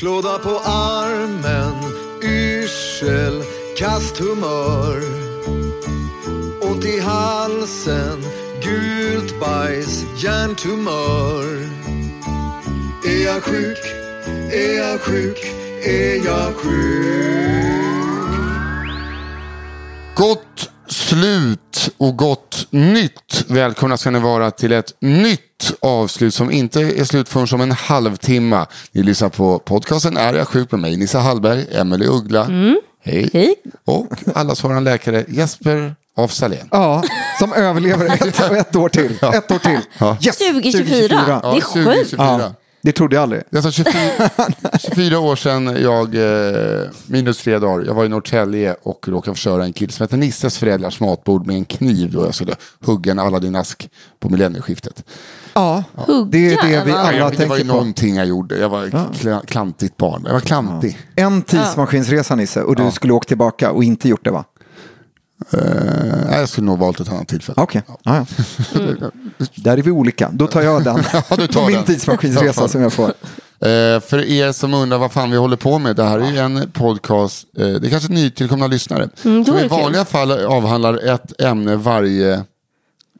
Klåda på armen, yrsel, kast humör. Ont i halsen, gult bajs, hjärntumör. Är jag sjuk? Är jag sjuk? Är jag sjuk? Gott slut och gott nytt. Välkomna ska ni vara till ett nytt avslut som inte är slut förrän som en halvtimme. Ni lyssnar på podcasten Är jag sjuk med mig, Nissa Hallberg, Emelie Uggla. Hej. Hej. Och allas våran läkare Jesper af Salén. Ja, som överlever ett, ett år till. Ett år till. Yes, 2024. Det är sjukt. 2024. Ja, det trodde jag aldrig. Det är alltså 24, 24 år sedan jag, eh, minus tre dagar, jag var i Norrtälje och råkade förstöra en kille som heter Nisses föräldrars matbord med en kniv då jag skulle hugga en Aladdin-ask på millennieskiftet. Ja, Hugga, det är det vi alla det var ju tänker på. någonting jag gjorde, jag var kla- klantigt barn, jag var klantig. En tidsmaskinsresa Nisse och du skulle åka tillbaka och inte gjort det va? Eh, nej, jag skulle nog valt ett annat tillfälle. Okej, ja, ja. där är vi olika. Då tar jag den. Ja, du tar på min tidsmaskinsresa Ja. som jag får. Eh, för er som undrar vad fan vi håller på med, det här är ju en podcast, eh, det är kanske nytillkomna lyssnare. Mm, som i det kul. vanliga fall avhandlar ett ämne varje,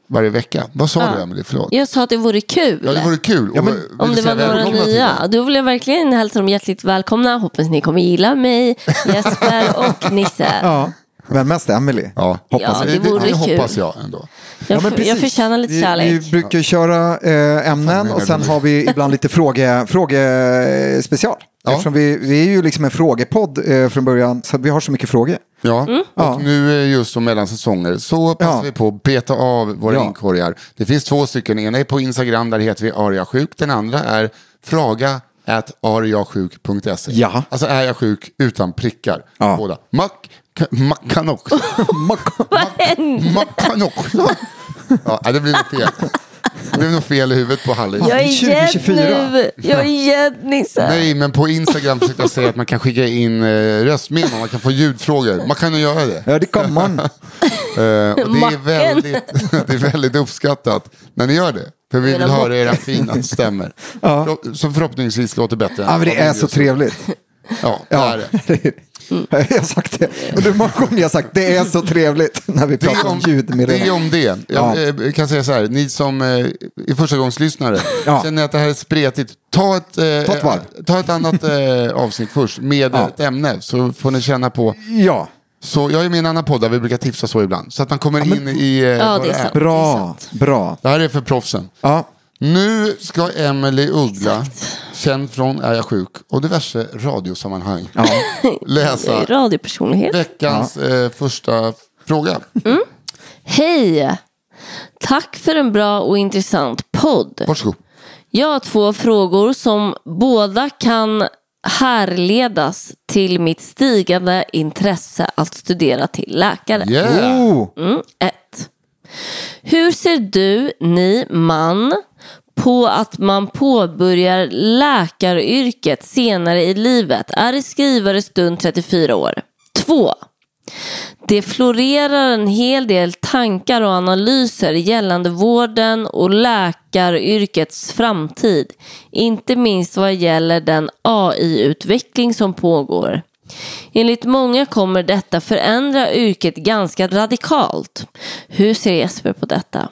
varje vecka. Vad sa du Emelie? Förlåt. Jag sa att det vore kul. Ja, det vore kul. Ja, men- Om det var några till nya. Då vill jag verkligen hälsa dem hjärtligt välkomna. Hoppas ni kommer gilla mig, Jesper och Nisse. Ja, men mest Emily. Ja, Ja, det det, det, vore det kul. hoppas jag ändå. Jag, Ja, men precis. jag förtjänar lite vi, kärlek. Vi brukar köra eh, ämnen och sen har vi ibland lite fråge, frågespecial. Ja. Eftersom vi, vi är ju liksom en frågepodd eh, från början så vi har så mycket frågor. Ja, Mm. Ja. och nu eh, just som mellansäsonger så passar Ja. vi på att beta av våra Ja. inkorgar. Det finns två stycken, ena är på Instagram där heter vi ariasjuk, den andra är fraga at ariasjuk.se. Ja. Alltså är jag sjuk utan prickar. Ja. Båda. Mack, man kan också. Man kan också. Ja, det blir nog fel. Det blev nog fel i huvudet på Hallis. Jag är 2024. nu. Jag är gädd Nisse. Nej, men på Instagram försökte jag säga att man kan skicka in eh, röstmeddelanden, man kan få ljudfrågor. Man kan ju göra det. Ja, det kan man. Eh, och det, är väldigt, det är väldigt uppskattat när ni gör det. För vi vill höra era fina stämmer. Ja. Som förhoppningsvis låter bättre. Ja, men det vad är så trevligt. Ja, det Ja, är det. jag har sagt det. Under många gånger har jag sagt det är så trevligt när vi Det pratar är om om det. ljudmeddelanden. Är om det. Ja. Jag eh, kan säga så här, ni som eh, är förstagångslyssnare, Ja. känner att det här är spretigt, ta ett, eh, Ta ett ta ett annat eh, avsnitt först med Ja. ett ämne så får ni känna på. Ja, Så jag är med i en annan podd där vi brukar tipsa så ibland, så att man kommer in i eh, Ja, vad det är sant. bra. bra. Det här är för proffsen. Ja. Nu ska Emelie Uggla, känd från Är jag sjuk och diverse radiosammanhang, Ja. Läsa radiopersonlighet. veckans eh, första fråga. Hej! Tack för en bra och intressant podd. Varsågod. Jag har två frågor som båda kan härledas till mitt stigande intresse att studera till läkare. Yeah! Mm, ett. Hur ser du, ni, man, på att man påbörjar läkaryrket senare i livet? Är i skrivare stund 34 år. 2. Det florerar en hel del tankar och analyser gällande vården och läkaryrkets framtid. Inte minst vad gäller den AI-utveckling som pågår. Enligt många kommer detta förändra yrket ganska radikalt. Hur ser Jesper på detta?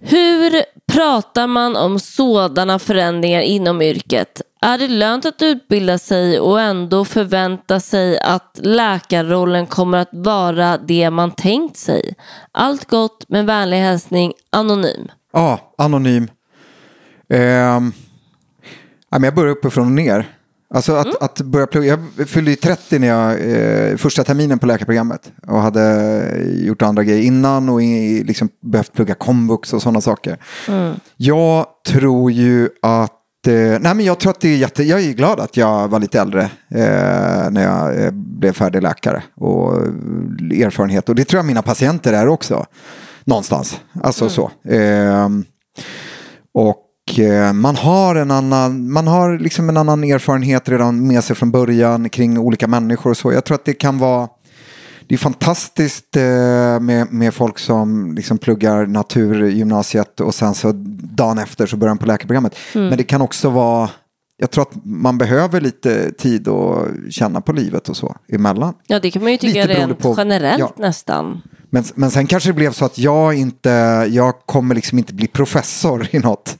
Hur pratar man om sådana förändringar inom yrket? Är det lönt att utbilda sig och ändå förvänta sig att läkarrollen kommer att vara det man tänkt sig? Allt gott med vänlig hälsning Anonym. Ja, anonym. Eh, jag börjar uppifrån och ner. Alltså att, Mm. att börja plugga. Jag fyllde ju 30 när jag, eh, första terminen på läkarprogrammet. Och hade gjort andra grejer innan och i, liksom behövt plugga komvux och sådana saker. Mm. Jag tror ju att eh, Nej, men jag tror att det är jätte, jag är glad att jag var lite äldre eh, när jag eh, blev färdig läkare och eh, erfarenhet. Och det tror jag mina patienter är också. Någonstans. Alltså så. Ehm, och eh, man har en annan, man har liksom en annan erfarenhet redan med sig från början kring olika människor och så. Jag tror att det kan vara det är fantastiskt eh, med, med folk som liksom pluggar naturgymnasiet och sen så dagen efter så börjar de på läkarprogrammet. Men det kan också vara, jag tror att man behöver lite tid att känna på livet och så emellan. Ja, det kan man ju tycka Lite rent på- generellt ja. nästan. Men, men sen kanske det blev så att jag inte, jag kommer liksom inte bli professor i något.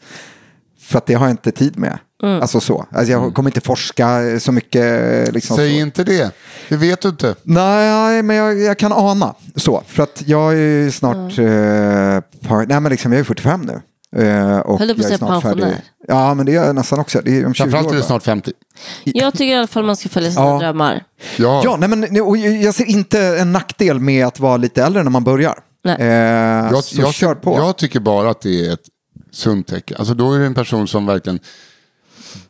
För att det har jag inte tid med. Alltså så. Alltså jag kommer inte forska så mycket. Liksom Säg så. inte det. Det vet du inte. Nej, men jag, jag kan ana så. För att jag är ju snart, eh, par, nej men liksom jag är 45 nu. Eh, och Höll du på att säga pensionär? Ja, men det är jag nästan också. Det är om 20 Framförallt är du snart 50. Jag tycker i alla fall man ska följa sina Ja. drömmar. Ja. Ja, nej, men och jag ser inte en nackdel med att vara lite äldre när man börjar. Nej. Eh, Jag, så jag, kör på. jag tycker bara att det är ett sunt tecken. Alltså då är det en person som verkligen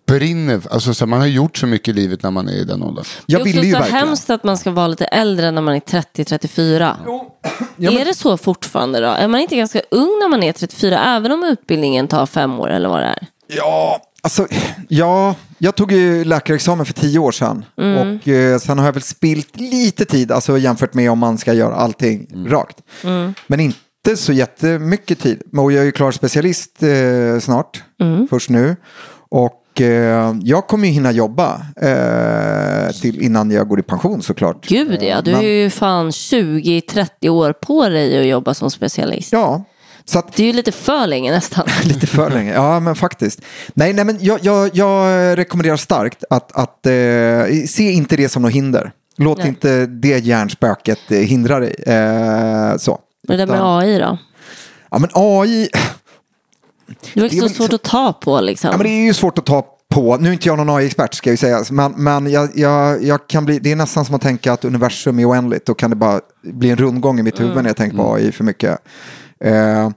brinner. Alltså så man har gjort så mycket i livet när man är i den åldern. jag det är ville också ju så verkligen. hemskt att man ska vara lite äldre när man är 30-34. Ja, men- Är det så fortfarande då? Är man inte ganska ung när man är 34 även om utbildningen tar fem år eller vad det är? Ja, alltså, ja, jag tog ju läkarexamen för tio år sedan. Och eh, sen har jag väl spilt lite tid, alltså jämfört med om man ska göra allting rakt. Men inte så jättemycket tid. Och jag är ju klar specialist eh, snart, först nu. Och eh, jag kommer ju hinna jobba eh, till innan jag går i pension såklart. Gud ja, du Men- har ju fan 20-30 år på dig att jobba som specialist. Ja, så att Det är ju lite för länge nästan. Lite för länge, ja men faktiskt. Nej, nej men jag, jag, jag rekommenderar starkt att, att eh, se inte det som något hinder. Låt Nej. inte det hjärnspöket eh, hindra dig. Eh, så. Det där med AI då? Ja men AI, Det var så svårt att ta på liksom. ja, men det är ju svårt att ta på. Nu är inte jag någon AI-expert ska jag ju säga. Men, men jag, jag, jag kan bli, det är nästan som att tänka att universum är oändligt. Då kan det bara bli en rundgång i mitt huvud när jag tänker på AI för mycket. Eh,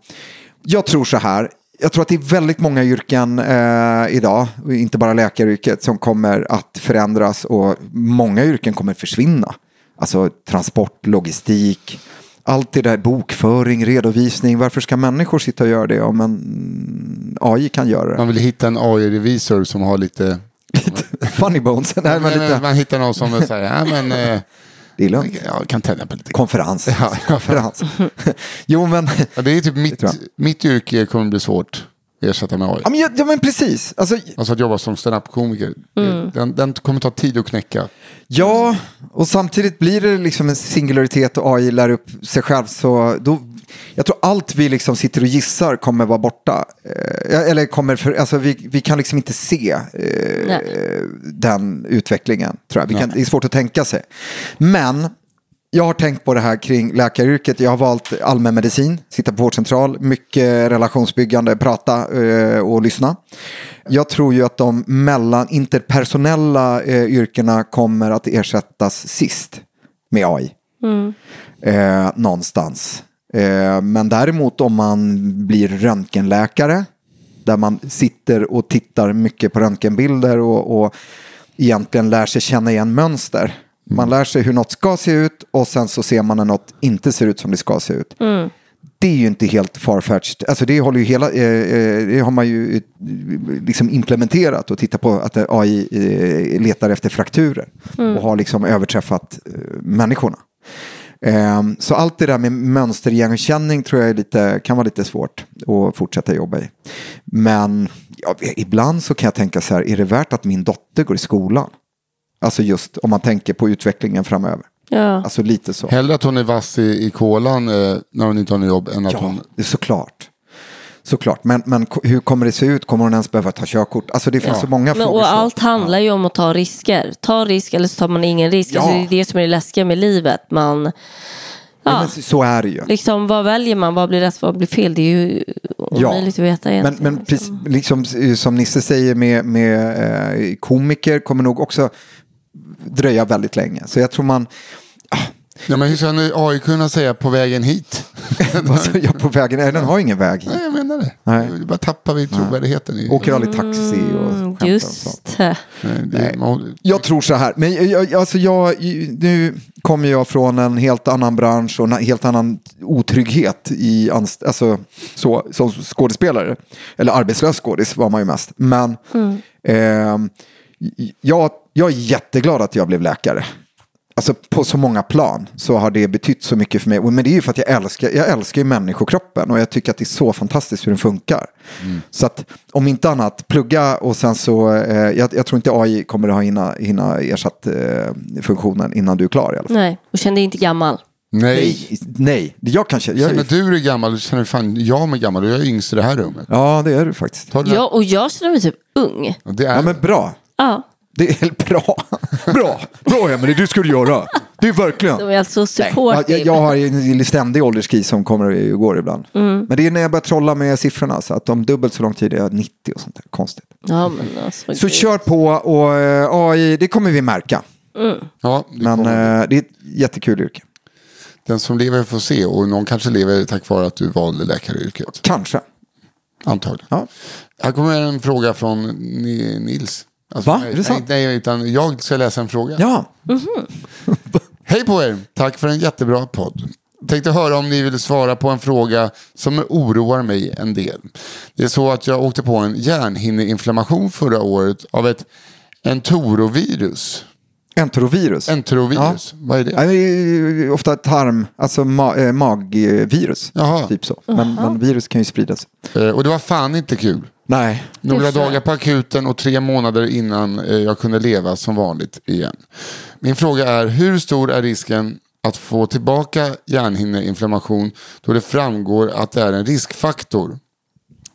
jag tror så här. Jag tror att det är väldigt många yrken eh, idag, och inte bara läkaryrket, som kommer att förändras och många yrken kommer försvinna. Alltså transport, logistik, allt det där, bokföring, redovisning. Varför ska människor sitta och göra det om en AI kan göra det? Man vill hitta en AI-revisor som har lite... Funny bones. Nej, men lite, Man hittar någon som säger, ja men... Eh, det är lugnt. jag kan tända på lite. Konferens. Konferens. jo, men, Ja, det är typ mitt, mitt yrke kommer bli svårt ersätta med AI. ja, men, ja, ja, men precis. Alltså, Alltså att jobba som stand-up-komiker. Mm. Den, den kommer ta tid att knäcka. Ja, och samtidigt blir det liksom en singularitet och AI lär upp sig själv. Så då, jag tror allt vi liksom sitter och gissar kommer vara borta. Eh, eller kommer för, alltså vi, vi kan liksom inte se eh, den utvecklingen. Tror jag. Vi kan, det är svårt att tänka sig. Men jag har tänkt på det här kring läkaryrket. Jag har valt allmänmedicin, sitta på vårdcentral, mycket relationsbyggande, prata eh, och lyssna. Jag tror ju att de mellan interpersonella eh, yrkena kommer att ersättas sist med AI. Eh, någonstans. Eh, men däremot om man blir röntgenläkare, där man sitter och tittar mycket på röntgenbilder och, och egentligen lär sig känna igen mönster. Man lär sig hur något ska se ut och sen så ser man när något inte ser ut som det ska se ut. det är ju inte helt farfetched. Alltså det, håller ju hela, eh, eh, det har man ju eh, liksom implementerat och tittat på att AI eh, letar efter frakturer och har liksom överträffat eh, människorna. Ehm, så allt det där med mönterigenkänning tror jag lite, kan vara lite svårt att fortsätta jobba i. Men ja, ibland så kan jag tänka så här, är det värt att min dotter går i skolan? Alltså just om man tänker på utvecklingen framöver. Ja. Alltså lite så. Hellre att hon är vass i, i kolan eh, när hon inte har något jobb än att Ja, hon... det är såklart. Såklart, men, men hur kommer det se ut? Kommer hon ens behöva ta körkort? Alltså det finns så många Men, frågor. och så. allt handlar ju om att ta risker. Ta risk eller så tar man ingen risk. Ja. Alltså, det är det som är det läskiga med livet. Man, Ja, ja, men så är det ju. liksom, vad väljer man? Vad blir rätt? Vad blir fel? Det är ju omöjligt att veta Men, egentligen. men precis, liksom, som Nisse säger med, med eh, komiker kommer nog också dröja väldigt länge. Så jag tror man, Ja, men hur ska nu AI kunna säga på vägen hit? alltså, jag på vägen, nej, den har ingen väg hit. Nej, jag menar det. Nej. Du bara tappar vi trovärdigheten. I, Åker aldrig taxi och Mm, skämtar och sånt. Just det. Nej, det, man, Jag tror så här, men jag, alltså jag, nu kommer jag från en helt annan bransch och en helt annan otrygghet i anst- alltså, så, som skådespelare. Eller arbetslös skådis var man ju mest. Men ehm, jag, jag är jätteglad att jag blev läkare. Alltså på så många plan så har det betytt så mycket för mig. Men det är ju för att jag älskar, jag älskar ju människokroppen och jag tycker att det är så fantastiskt hur den funkar. Så att om inte annat, plugga och sen så, eh, jag, jag tror inte AI kommer att ha hinna, hinna ersatt eh, funktionen innan du är klar i alla fall. Nej, och kände dig inte gammal. nej. Nej, nej, jag kanske, jag, Känner du dig gammal, känner fan jag mig gammal och jag är yngst i det här rummet. Ja, det är du faktiskt. Ja, och jag känner mig typ ung. Och det är, Ja, men bra. Ja, Det är bra. Bra, bra Emelie, det ska du göra. Det är verkligen. de är alltså supportive. jag, jag har en ständig ålderskris som kommer och går ibland. Men det är när jag börjar trolla med siffrorna. Så att om dubbelt så lång tid är jag 90 och sånt där. Konstigt. Ja, men alltså, Så gud. kör på och eh, AI, det kommer vi märka. ja, det Men kommer. eh, det är ett jättekul yrke. Den som lever får se och någon kanske lever tack vare att du valde läkaryrket. Kanske. Antagligen. Ja. Här kommer en fråga från Ni- Nils. Alltså, Va? Nej, Är det sant? Nej, nej, utan jag ska läsa en fråga. Ja, Hej på er! Tack för en jättebra podd. Tänkte höra om ni vill svara på en fråga som oroar mig en del. Det är så att jag åkte på en hjärnhinneinflammation förra året av ett entorovirus. Enterovirus. Enterovirus, vad är det? Ja, det är ofta tarm, alltså ma eh, magvirus. Jaha. Typ så. Men, men virus kan ju spridas. Eh, Och det var fan inte kul. Nej. Några dagar på akuten och tre månader innan eh, jag kunde leva som vanligt igen. Min fråga är, hur stor är risken att få tillbaka hjärnhinneinflammation då det framgår att det är en riskfaktor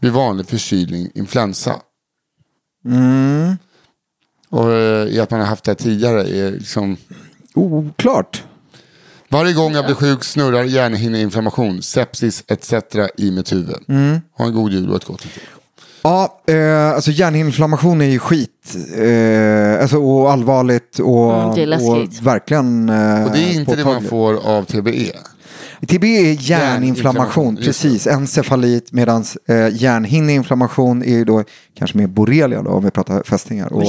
vid vanlig förkylning, influensa? Och eh, i att man har haft det tidigare är liksom... Oklart. Varje gång jag blir sjuk snurrar hjärnhinneinflammation, sepsis etc. i mitt huvud. Ha en god jul och ett gott nytt. Ja, eh, alltså hjärninflammation är ju skit. Eh, alltså, och allvarligt och, Mm, det är läskigt. och verkligen eh, Och det är inte det man påtagligt. får av TBE. TB är hjärninflammation, precis. Encefalitt, medan eh, hjärnhinneinflammation är ju då kanske mer borrelia då, om vi pratar fästingar. Och,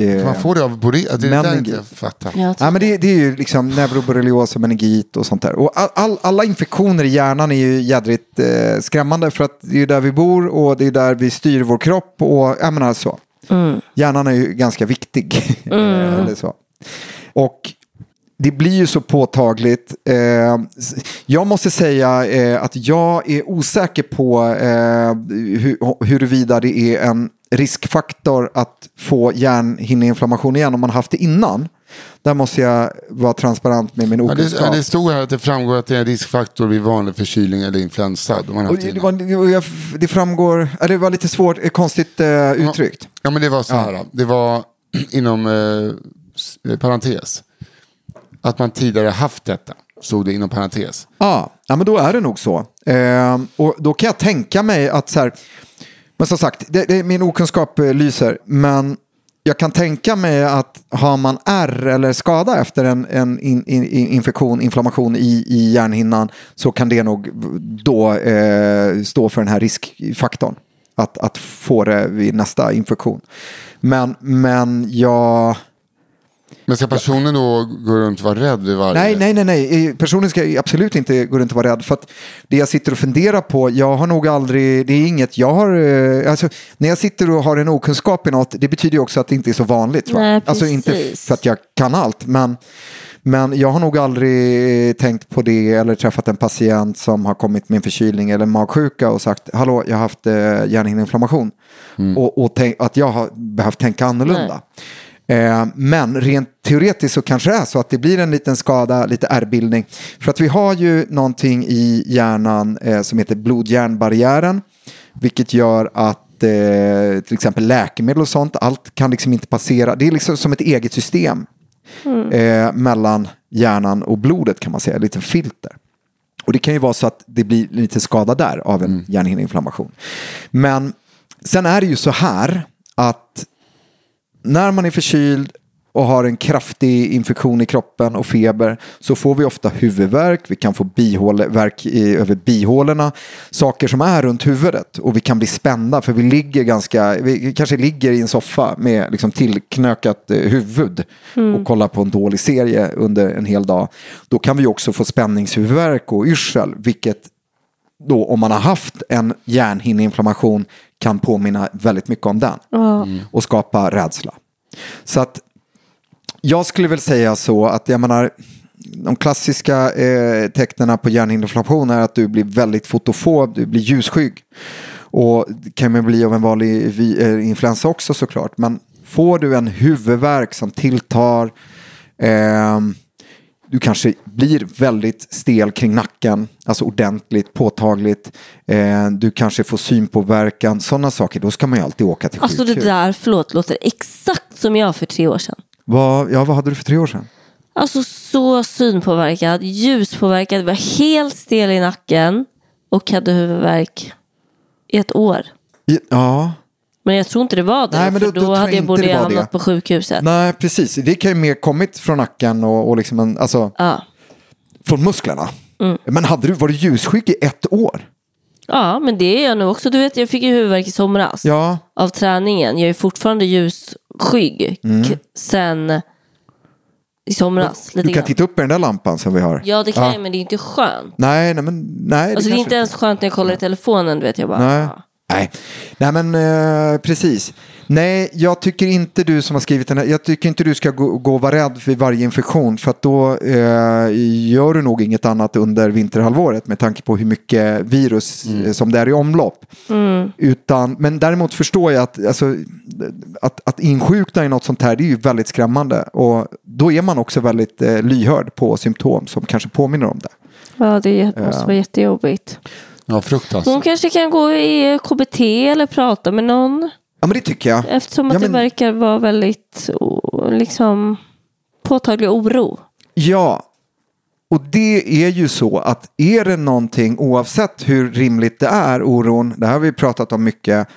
eh, Man får det av borrelia, det är det jag inte fattar. Ja, men det, det är ju liksom neuroborrelios och meningit och sånt där. Och all, all, alla infektioner i hjärnan är ju jädrigt eh, skrämmande för att det är ju där vi bor och det är där vi styr vår kropp och jag menar så. Hjärnan är ju ganska viktig. Eller så. Och det blir ju så påtagligt. Eh, jag måste säga eh, att jag är osäker på eh, hu- huruvida det är en riskfaktor att få hjärnhinneinflammation igen om man haft det innan. Där måste jag vara transparent med min Ja, det, okunskap. ja, det stod här att det framgår att det är en riskfaktor vid vanlig förkylning eller influensa. De har haft det, det, det, var, det, det framgår, ja, det var lite svårt, eh, konstigt eh, uttryckt. ja, men det var så här. Det var inom eh, parentes. Att man tidigare haft detta. såg det inom parentes. Ja, ja men då är det nog så. Eh, och då kan jag tänka mig att så här, men som sagt, det, det, min okunskap eh, lyser, men jag kan tänka mig att har man ärr eller skada efter en, en in, in, infektion, inflammation i, i hjärnhinnan så kan det nog då eh, stå för den här riskfaktorn. Att, att få det vid nästa infektion. Men, men jag... Men ska personen då gå runt och vara rädd vid varje? Nej, nej, nej, nej. Eh, Personen ska absolut inte gå runt och vara rädd. För att det jag sitter och funderar på, jag har nog aldrig, det är inget jag har, eh, alltså när jag sitter och har en okunskap i något, det betyder ju också att det inte är så vanligt. Va? Nej, alltså inte för att jag kan allt, men, men jag har nog aldrig tänkt på det eller träffat en patient som har kommit med en förkylning eller magsjuka och sagt, hallå, jag har haft eh, hjärnhinneinflammation. Och, och tänk, att jag har behövt tänka annorlunda. Eh, men rent teoretiskt så kanske det är så att det blir en liten skada, lite ärrbildning. För att vi har ju någonting i hjärnan eh, som heter blod-hjärnbarriären. Vilket gör att eh, till exempel läkemedel och sånt, allt kan liksom inte passera. Det är liksom som ett eget system eh, mellan hjärnan och blodet kan man säga, lite filter. Och det kan ju vara så att det blir lite skada där av en hjärnhinneinflammation. Men sen är det ju så här att när man är förkyld och har en kraftig infektion i kroppen och feber så får vi ofta huvudvärk, vi kan få bihålevärk i, över bihålorna, saker som är runt huvudet. Och vi kan bli spända för vi ligger ganska, vi kanske ligger i en soffa med liksom tillknökat eh, huvud och kollar på en dålig serie under en hel dag. Då kan vi också få spänningshuvudvärk och yrsel, vilket då om man har haft en hjärnhinneinflammation kan påminna väldigt mycket om den och skapa rädsla. Så att jag skulle väl säga så att jag menar de klassiska eh, tecknen på hjärnhinneinflammation är att du blir väldigt fotofob, du blir ljusskygg. Och det kan man bli av en vanlig vi- eh, influensa också såklart. Men får du en huvudvärk som tilltar, ehm, du kanske blir väldigt stel kring nacken, alltså ordentligt, påtagligt. Eh, du kanske får synpåverkan, sådana saker. Då ska man ju alltid åka till Alltså det sjukhus. där, förlåt, låter exakt som jag för tre år sedan. Vad, ja, vad hade du för tre år sedan? Alltså så synpåverkad, ljuspåverkad, var helt stel i nacken och hade huvudvärk i ett år. Ja, Men jag tror inte det var det, Nej, men för då- då, då jag hade jag borde det jag hamnat det. på sjukhuset. nej precis. Det kan ju mer kommit från nacken och, och liksom en, alltså, Ja. från musklerna. Mm. Men hade du, var du ljusskygg i ett år? ja, men det är jag nu också. Du vet, jag fick ju huvudvärk i somras Ja, av träningen. Jag är fortfarande ljusskygg k- sen i somras. Mm. du kan grann. titta upp i den där lampan som vi har. Ja, det kan jag, men det är inte skönt. Nej, nej, men nej. Alltså det är inte ens skönt när jag kollar i telefonen, du vet jag bara. Nej. ja. Nej, nej men eh, precis. Nej, jag tycker inte du som har skrivit den här, jag tycker inte du ska gå, gå och vara rädd för varje infektion för att då eh, gör du nog inget annat under vinterhalvåret med tanke på hur mycket virus eh, som det är i omlopp. Utan, men däremot förstår jag att, alltså, att, att insjukna i något sånt här det är ju väldigt skrämmande och då är man också väldigt eh, lyhörd på symptom som kanske påminner om det. ja, det måste vara jättejobbigt. Ja, fruktansvärt. Hon kanske kan gå i KBT eller prata med någon. Ja men det tycker jag. Eftersom att Ja, det men- verkar vara väldigt liksom, påtaglig oro. Ja, och det är ju så att är det någonting, oavsett hur rimligt det är, oron, det här har vi pratat om mycket,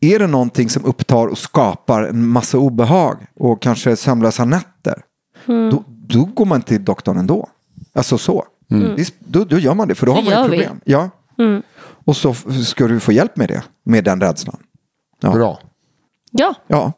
är det någonting som upptar och skapar en massa obehag och kanske sömnlösa nätter, då, då går man till doktorn ändå. Alltså så. Mm. Visst, Då, då gör man det, för då Det har man gör ett vi. problem. Ja. Mm. Och så ska du få hjälp med det, med den rädslan. Ja. Bra. Ja, Ja.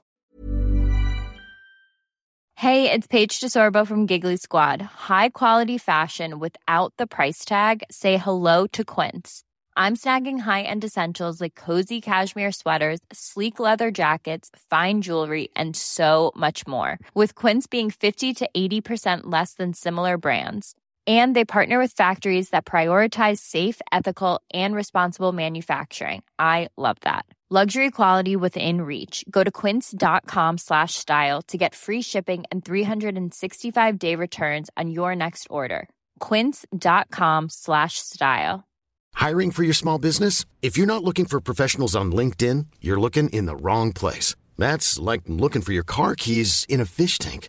Hey, it's Paige DeSorbo from Giggly Squad. High quality fashion without the price tag. Say hello to Quince. I'm snagging high-end essentials like cozy cashmere sweaters, sleek leather jackets, fine jewelry, and so much more. With Quince being 50 to 80% less than similar brands. And they partner with factories that prioritize safe, ethical, and responsible manufacturing. I love that. Luxury quality within reach. Go to quince.com slash style to get free shipping and 365 day returns on your next order. Quince.com slash style. Hiring for your small business? If you're not looking for professionals on LinkedIn, you're looking in the wrong place. That's like looking for your car keys in a fish tank.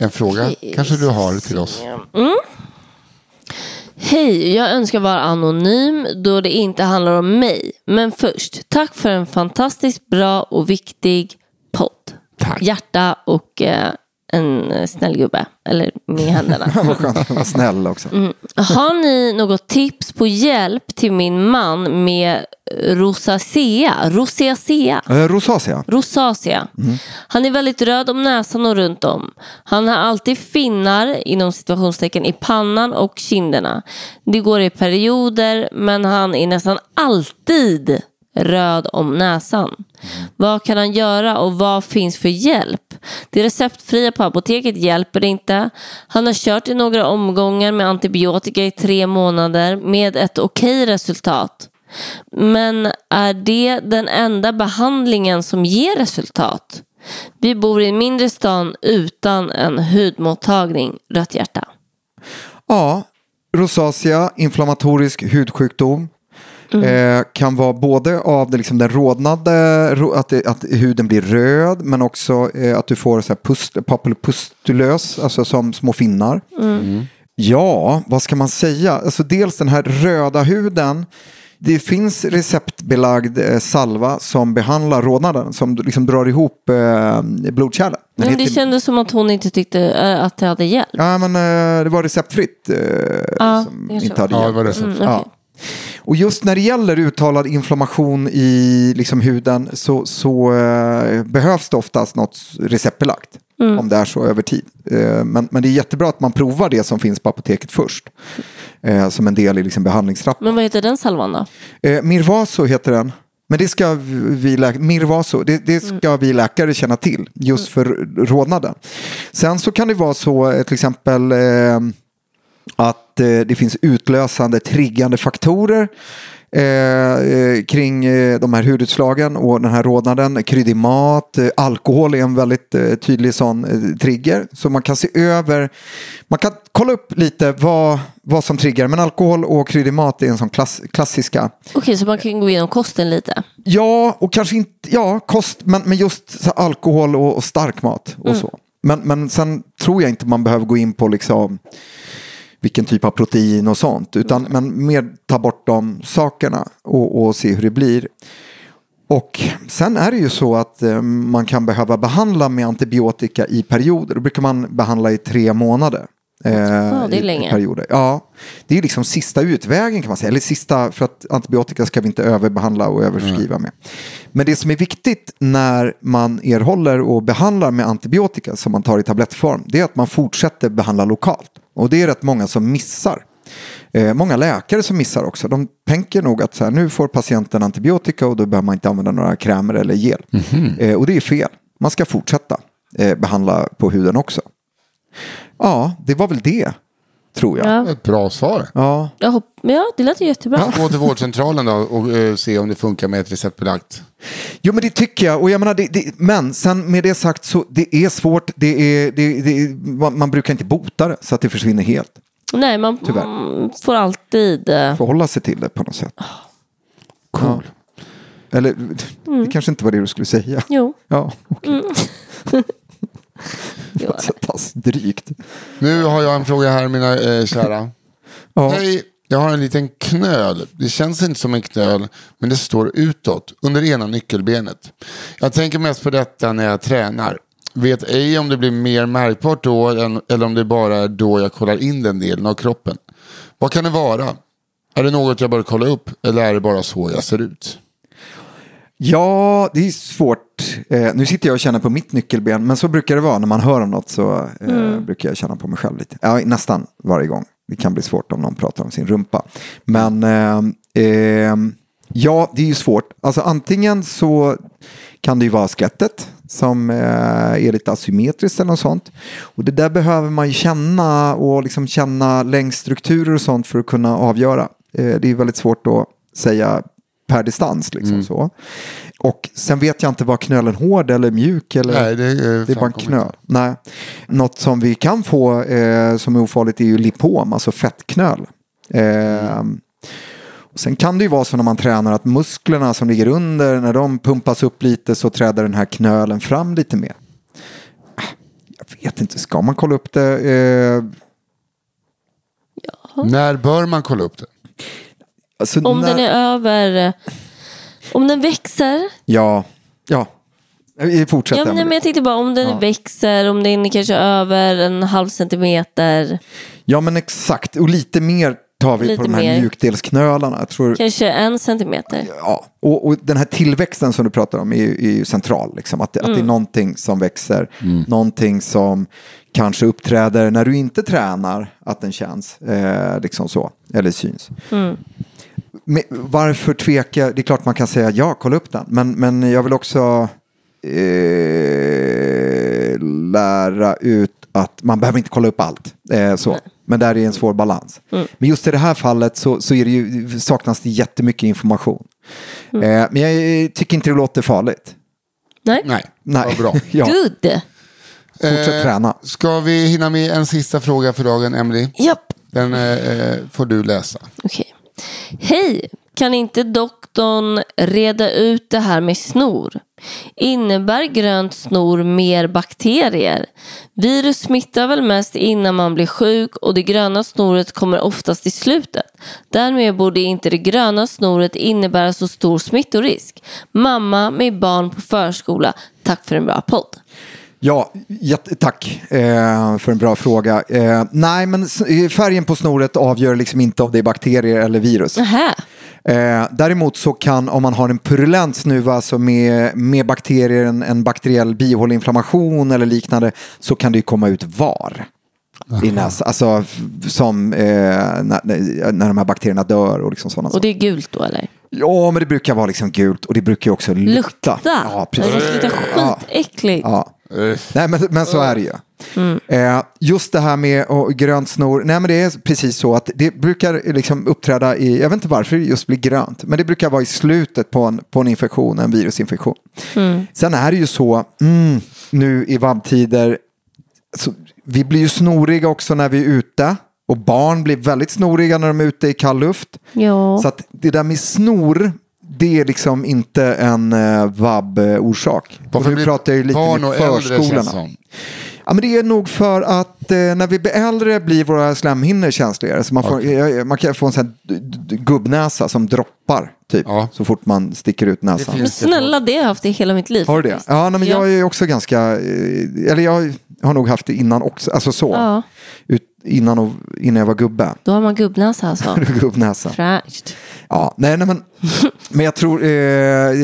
en fråga kanske du har till oss? Mm. Hej, jag önskar vara anonym då det inte handlar om mig. Men först, tack för en fantastiskt bra och viktig podd. Tack. Hjärta och eh, en eh, snäll gubbe. Eller med händerna. Vad skönt, vad snäll också. Mm. Har ni något tips på hjälp till min man med rosacea? Rosacea? Eh, Rosacea. Rosacea. Han är väldigt röd om näsan och runt om. Han har alltid finnar inom situationstecken i pannan och kinderna. Det går i perioder men han är nästan alltid röd om näsan. Vad kan han göra och vad finns för hjälp? Det receptfria på apoteket hjälper inte. Han har kört i några omgångar med antibiotika i tre månader med ett okej resultat. Men är det den enda behandlingen som ger resultat? Vi bor i en mindre stan utan en hudmottagning. Rött hjärta. Ja, rosacea, inflammatorisk hudsjukdom. Mm. Eh, kan vara både av det, liksom den rodnade, ro- att, det, att huden blir röd, men också eh, att du får så här pust, papulopustulös, alltså som små finnar. Mm. Ja, vad ska man säga? Alltså dels den här röda huden. Det finns receptbelagd eh, salva som behandlar rodnaden, som liksom drar ihop eh, blodkärlen. Men det heter- kändes som att hon inte tyckte eh, att det hade hjälpt. Ja, men eh, det var receptfritt eh, Ja, som inte hade Ja, det var recept. Mm, okej. Ja. Och just när det gäller uttalad inflammation i liksom huden så, så eh, behövs det oftast något receptbelagt. Mm. Om det är så över tid. Eh, men, men det är jättebra att man provar det som finns på apoteket först. Eh, som en del i liksom behandlingstrappan. Men vad heter den salvan då? Eh, Mirvaso heter den. Men det ska vi, lä- Mirvaso, det, det ska vi läkare känna till just för rodnaden. Sen så kan det vara så eh, till exempel eh, att det finns utlösande triggande faktorer eh, eh, kring eh, de här hudutslagen och den här rodnaden. Kryddig mat, eh, alkohol är en väldigt eh, tydlig sån eh, trigger. Så man kan se över, man kan kolla upp lite vad, vad som triggar. Men alkohol och kryddig mat är en sån klass, klassiska. Okej, så man kan gå igenom kosten lite. Ja, och kanske inte, ja, kost, men, men just alkohol och, och stark mat och så. Men, men sen tror jag inte man behöver gå in på liksom vilken typ av protein och sånt. Utan men mer ta bort de sakerna och, och se hur det blir. Och sen är det ju så att eh, man kan behöva behandla med antibiotika i perioder. Då brukar man behandla i tre månader. Eh, det är länge. perioder. Ja, det är liksom sista utvägen kan man säga. Eller sista, för att antibiotika ska vi inte överbehandla och överskriva med. Men det som är viktigt när man erhåller och behandlar med antibiotika som man tar i tablettform, det är att man fortsätter behandla lokalt. Och det är rätt många som missar. Eh, många läkare som missar också. De tänker nog att så här, nu får patienten antibiotika och då behöver man inte använda några krämer eller gel. Eh, och det är fel. Man ska fortsätta eh, behandla på huden också. Ja, det var väl det, tror jag. Ja. Ett bra svar. Ja, Jag hopp- ja, det lät ju jättebra. Gå till vårdcentralen då och eh, se om det funkar med ett receptbelagt. Jo men det tycker jag. Och jag menar, det, det, men sen med det sagt så det är svårt. Det är, det, det, man, man brukar inte bota det så att det försvinner helt. Nej, man Tyvärr. mm, får alltid... eh, Förhålla sig till det på något sätt. Cool. Eller det kanske inte var det du skulle säga. Jo. Ja, okej. Så pass drygt. Nu har jag en fråga här mina eh, kära. Ja. Hej, jag har en liten knöl. Det känns inte som en knöl, men det står utåt under ena nyckelbenet. Jag tänker mest på detta när jag tränar. Vet ej om det blir mer märkbart då än, eller om det bara är då jag kollar in den delen av kroppen. Vad kan det vara? Är det något jag bör kolla upp eller är det bara så jag ser ut? Ja, det är svårt. Eh, nu sitter jag och känner på mitt nyckelben, men så brukar det vara när man hör om något så eh, brukar jag känna på mig själv lite. Ja, nästan varje gång. Det kan bli svårt om någon pratar om sin rumpa. Men eh, eh, ja, det är ju svårt. Alltså antingen så kan det ju vara skelettet. som eh, är lite asymmetriskt eller något sånt. Och det där behöver man ju känna och liksom känna längdstrukturer och sånt för att kunna avgöra. Eh, det är väldigt svårt att säga per distans. Liksom så. Och sen vet jag inte vad knölen hård eller mjuk eller Nej, det, eh, det är bara en knöl. Nej. Något som vi kan få eh, som är ofarligt är ju lipom, alltså fettknöl. Eh, och Sen kan det ju vara så när man tränar att musklerna som ligger under, när de pumpas upp lite så träder den här knölen fram lite mer. Ah, Jag vet inte, ska man kolla upp det? Eh, När bör man kolla upp det? Alltså Om när- den är över... Om den växer. Ja, ja. Vi fortsätter. Ja, men, men jag tänkte bara om den Ja. växer, om den är kanske över en halv centimeter. ja, men exakt. Och lite mer tar vi Lite på de här mer. mjukdelsknölarna. Jag tror, Kanske en centimeter. ja. och, och den här tillväxten som du pratar om är, ju- är ju central. Liksom. Att, det- att det är någonting som växer, någonting som kanske uppträder när du inte tränar, att den känns. Eh, liksom så, eller syns. Men varför tveka? Det är klart man kan säga ja, kolla upp den. Men, men jag vill också eh, lära ut att man behöver inte kolla upp allt. Eh, så. Men där är en svår balans. Men just i det här fallet så, så är det ju, saknas det jättemycket information. Eh, men jag tycker inte det låter farligt. Nej. Nej, Nej. vad bra. ja, Good. fortsätt Eh, träna. Ska vi hinna med en sista fråga för dagen, Emily? Japp. Den eh, eh, får du läsa. Okej. Hej, kan inte doktorn reda ut det här med snor? Innebär grönt snor mer bakterier? Virus smittar väl mest innan man blir sjuk och det gröna snoret kommer oftast i slutet. Därmed borde inte det gröna snoret innebära så stor smittorisk. Mamma med barn på förskola, tack för en bra podd. Ja, tack eh, för en bra fråga. Eh, nej, men färgen på snoret avgör liksom inte om det är bakterier eller virus. Nähä, Eh, däremot så kan, om man har en purulent snuva som är med bakterier, en, en bakteriell bihåleinflammation eller liknande, så kan det komma ut var i näsan. Alltså som eh, när, när de här bakterierna dör och liksom sådana och det är gult då eller? Ja, men det brukar vara liksom gult och det brukar ju också lukta. Lukta? Ja, Det precis. måste lukta skitäckligt. Ja. Nej, men, men så är det ju. Eh, just det här med och, grönt snor, nej men det är precis så att det brukar liksom uppträda i, jag vet inte varför det just blir grönt, men det brukar vara i slutet på en, på en infektion, en virusinfektion. Sen är det ju så, mm, nu i vabbtider, vi blir ju snoriga också när vi är ute. Och barn blir väldigt snoriga när de är ute i kall luft. Ja. Så att det där med snor, det är liksom inte en uh, vabb-orsak. Och nu blir pratar jag ju lite barn och äldre, förskolorna. som? Ja, men det är nog för att eh, när vi blir äldre blir våra slemhinnor känsligare. Så man, får, eh, man kan få en sån här gubbnäsa som droppar typ, Ja. så fort man sticker ut näsan. Men snälla, det har jag haft i hela mitt liv. Har du det? Ja, nej, men Ja. jag är också ganska, eh, eller jag har nog haft det innan också, alltså så. Ja. Ut, innan, och, innan jag var gubbe. Då har man gubbnäsa alltså. Gubbnäsa. Fräscht. Ja, nej, nej, men, men jag tror eh,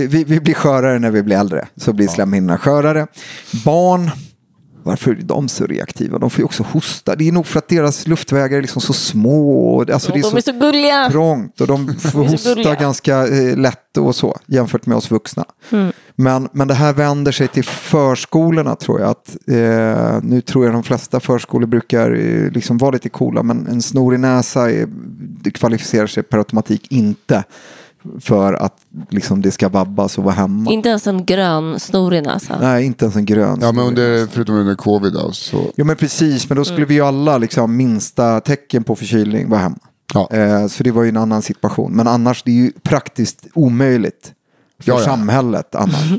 vi, vi blir skörare när vi blir äldre. Så blir slemhinnorna skörare. Barn, varför är de så reaktiva? De får ju också hosta. Det är nog för att deras luftvägar är liksom så små. Alltså, det är De så är så gulliga. trångt och de får De hosta ganska eh, lätt och så jämfört med oss vuxna. Mm. Men, men det här vänder sig till förskolorna tror jag. Att, eh, nu tror jag de flesta förskolor brukar eh, liksom vara lite coola men en snorig näsa är, kvalificerar sig per automatik inte för att liksom, det ska vabbas och vara hemma. Inte ens en grön snorig näsa. Nej, inte ens en grön. Ja, men under, förutom under covid då, så... Ja men precis, men då skulle Mm. vi ju alla liksom minsta tecken på förkylning vara hemma. Ja. Eh, så det var ju en annan situation. Men annars det är ju praktiskt omöjligt för Ja, ja. samhället annars.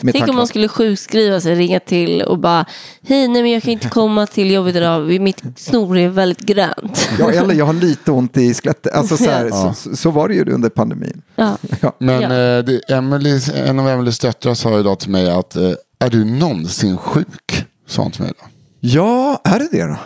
Med Tänk om man skulle sjukskriva sig, ringa till och bara Hej, nej men jag kan inte komma till jobbet idag. Mitt snor är väldigt grönt. Ja, eller jag har lite ont i skelettet. Alltså, så, här, Ja. så, så var det ju under pandemin. Ja. Ja. Men Ja. eh, det, Emily, en av Emelies döttrar sa idag till mig att eh, är du någonsin sjuk? Sa hon till mig då. ja, är det det då?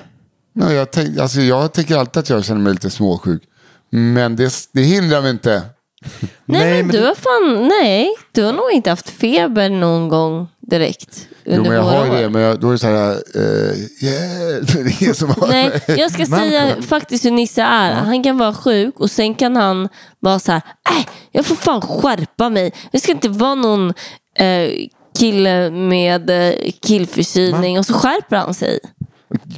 Nej, jag, tänk, alltså, jag tänker alltid att jag känner mig lite småsjuk. Men det, det hindrar mig inte. Nej, Nej, men men du har fan, nej, du har nog inte haft feber någon gång direkt. Jo, Under men jag har ju det. Men jag, då är det så här, eh, yeah, det är som Nej, jag ska säga faktiskt hur Nisse är. Han kan vara sjuk och sen kan han vara så här, nej, jag får fan skärpa mig. Det ska inte vara någon eh, kille med eh, killförkylning och så skärper han sig.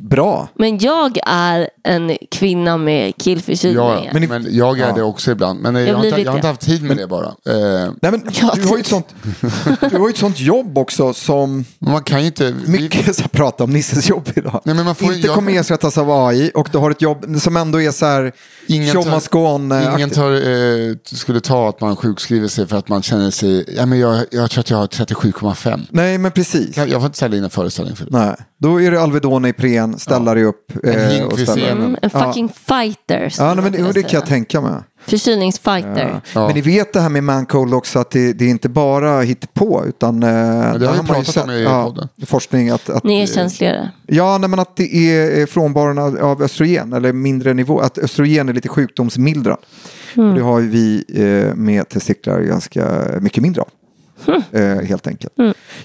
Bra. Men jag är en kvinna med killförkylning. Ja, men, Men jag är ja. det också ibland. Men jag, Jag har, inte, jag har inte haft tid med det bara. Eh, Nej, men Ja, du, har ju ett typ. sånt, du har ju ett sånt jobb också som man kan ju inte... vi- mycket så prata om Nisses jobb idag. Nej, men man får- inte jag- kommer ersättas av AI och du har ett jobb som ändå är så här Ingen tar- eh, Ingen tar, eh, skulle ta att man sjukskriver sig för att man känner sig... Ja, men jag, jag tror att jag har 37,5. Nej, men precis. Jag, jag får inte sälja in en föreställning för det. Nej, då är det Alvedon i Ipren, ställa dig upp. Eh, och scenen. Mm, en fucking fighter. skulle Ja, nej, men jag det, det kan jag tänka mig. Förkylningsfighter. Ja. Men ni vet det här med mancold också att det, det är inte bara på utan eh, har vi pratat sett- om i ja, podden. forskning. Att, att, Ni är känsligare. Ja, nej, men att det är frånvaron av- östrogen eller mindre nivå. Att östrogen är lite sjukdomsmildrad. Och det har ju vi eh, med testiklar ganska mycket mindre av. Eh, helt enkelt.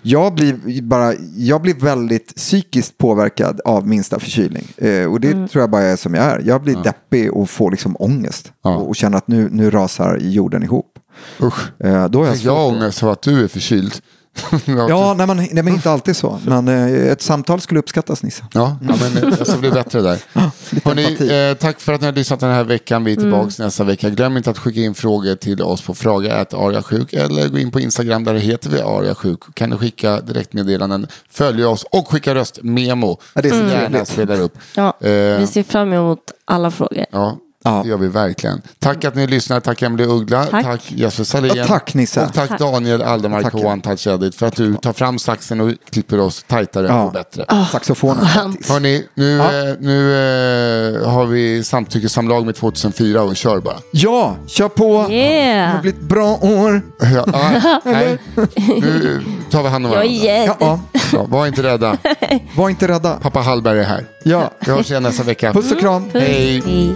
Jag, blir bara, jag blir väldigt psykiskt påverkad av minsta förkylning. Eh, och det tror jag bara är som jag är. Jag blir deppig och får liksom ångest. Ja. Och, och känner att nu, nu rasar jorden ihop. Usch. Eh, då är jag jag ångest av att du är förkyld? Ja, nej, men, nej, men inte alltid så. Men eh, ett samtal skulle uppskattas, Nisse. Ja, ja men eh, jag ska bli bättre där. Hörrni, eh, tack för att ni har lyssnat den här veckan. Vi är tillbaka nästa vecka. Glöm inte att skicka in frågor till oss på fraga.ariasjuk eller gå in på Instagram där heter vi ariasjuk. Kan ni skicka direktmeddelanden, följa oss och skicka röstmemo. Ja, det är så Gärna trevligt. spelar upp. Ja, Eh, vi ser fram emot alla frågor. Ja, Ja. det gör vi verkligen. Tack att ni lyssnar. Tack Emelie Uggla. Tack. Tack Jesper Salén. Och tack, Nisse. Och tack, Daniel Aldermark på. One Touch Edit för att du tar fram saxen och klipper oss tajtare Ja. och bättre. Saxofonen. faktiskt. Hörni, nu, Ja. eh, nu eh, har vi samtyckessamlag med 2004 och kör bara. Ja, kör på. Det Yeah! har blivit bra år. Ja, ah, nej. Nu tar vi hand om varandra. gädd. Ja, Ja, var inte rädda. var inte rädda. Pappa Hallberg är här. Ja, Vi hörs igen nästa vecka. puss och kram. Hej. Hej.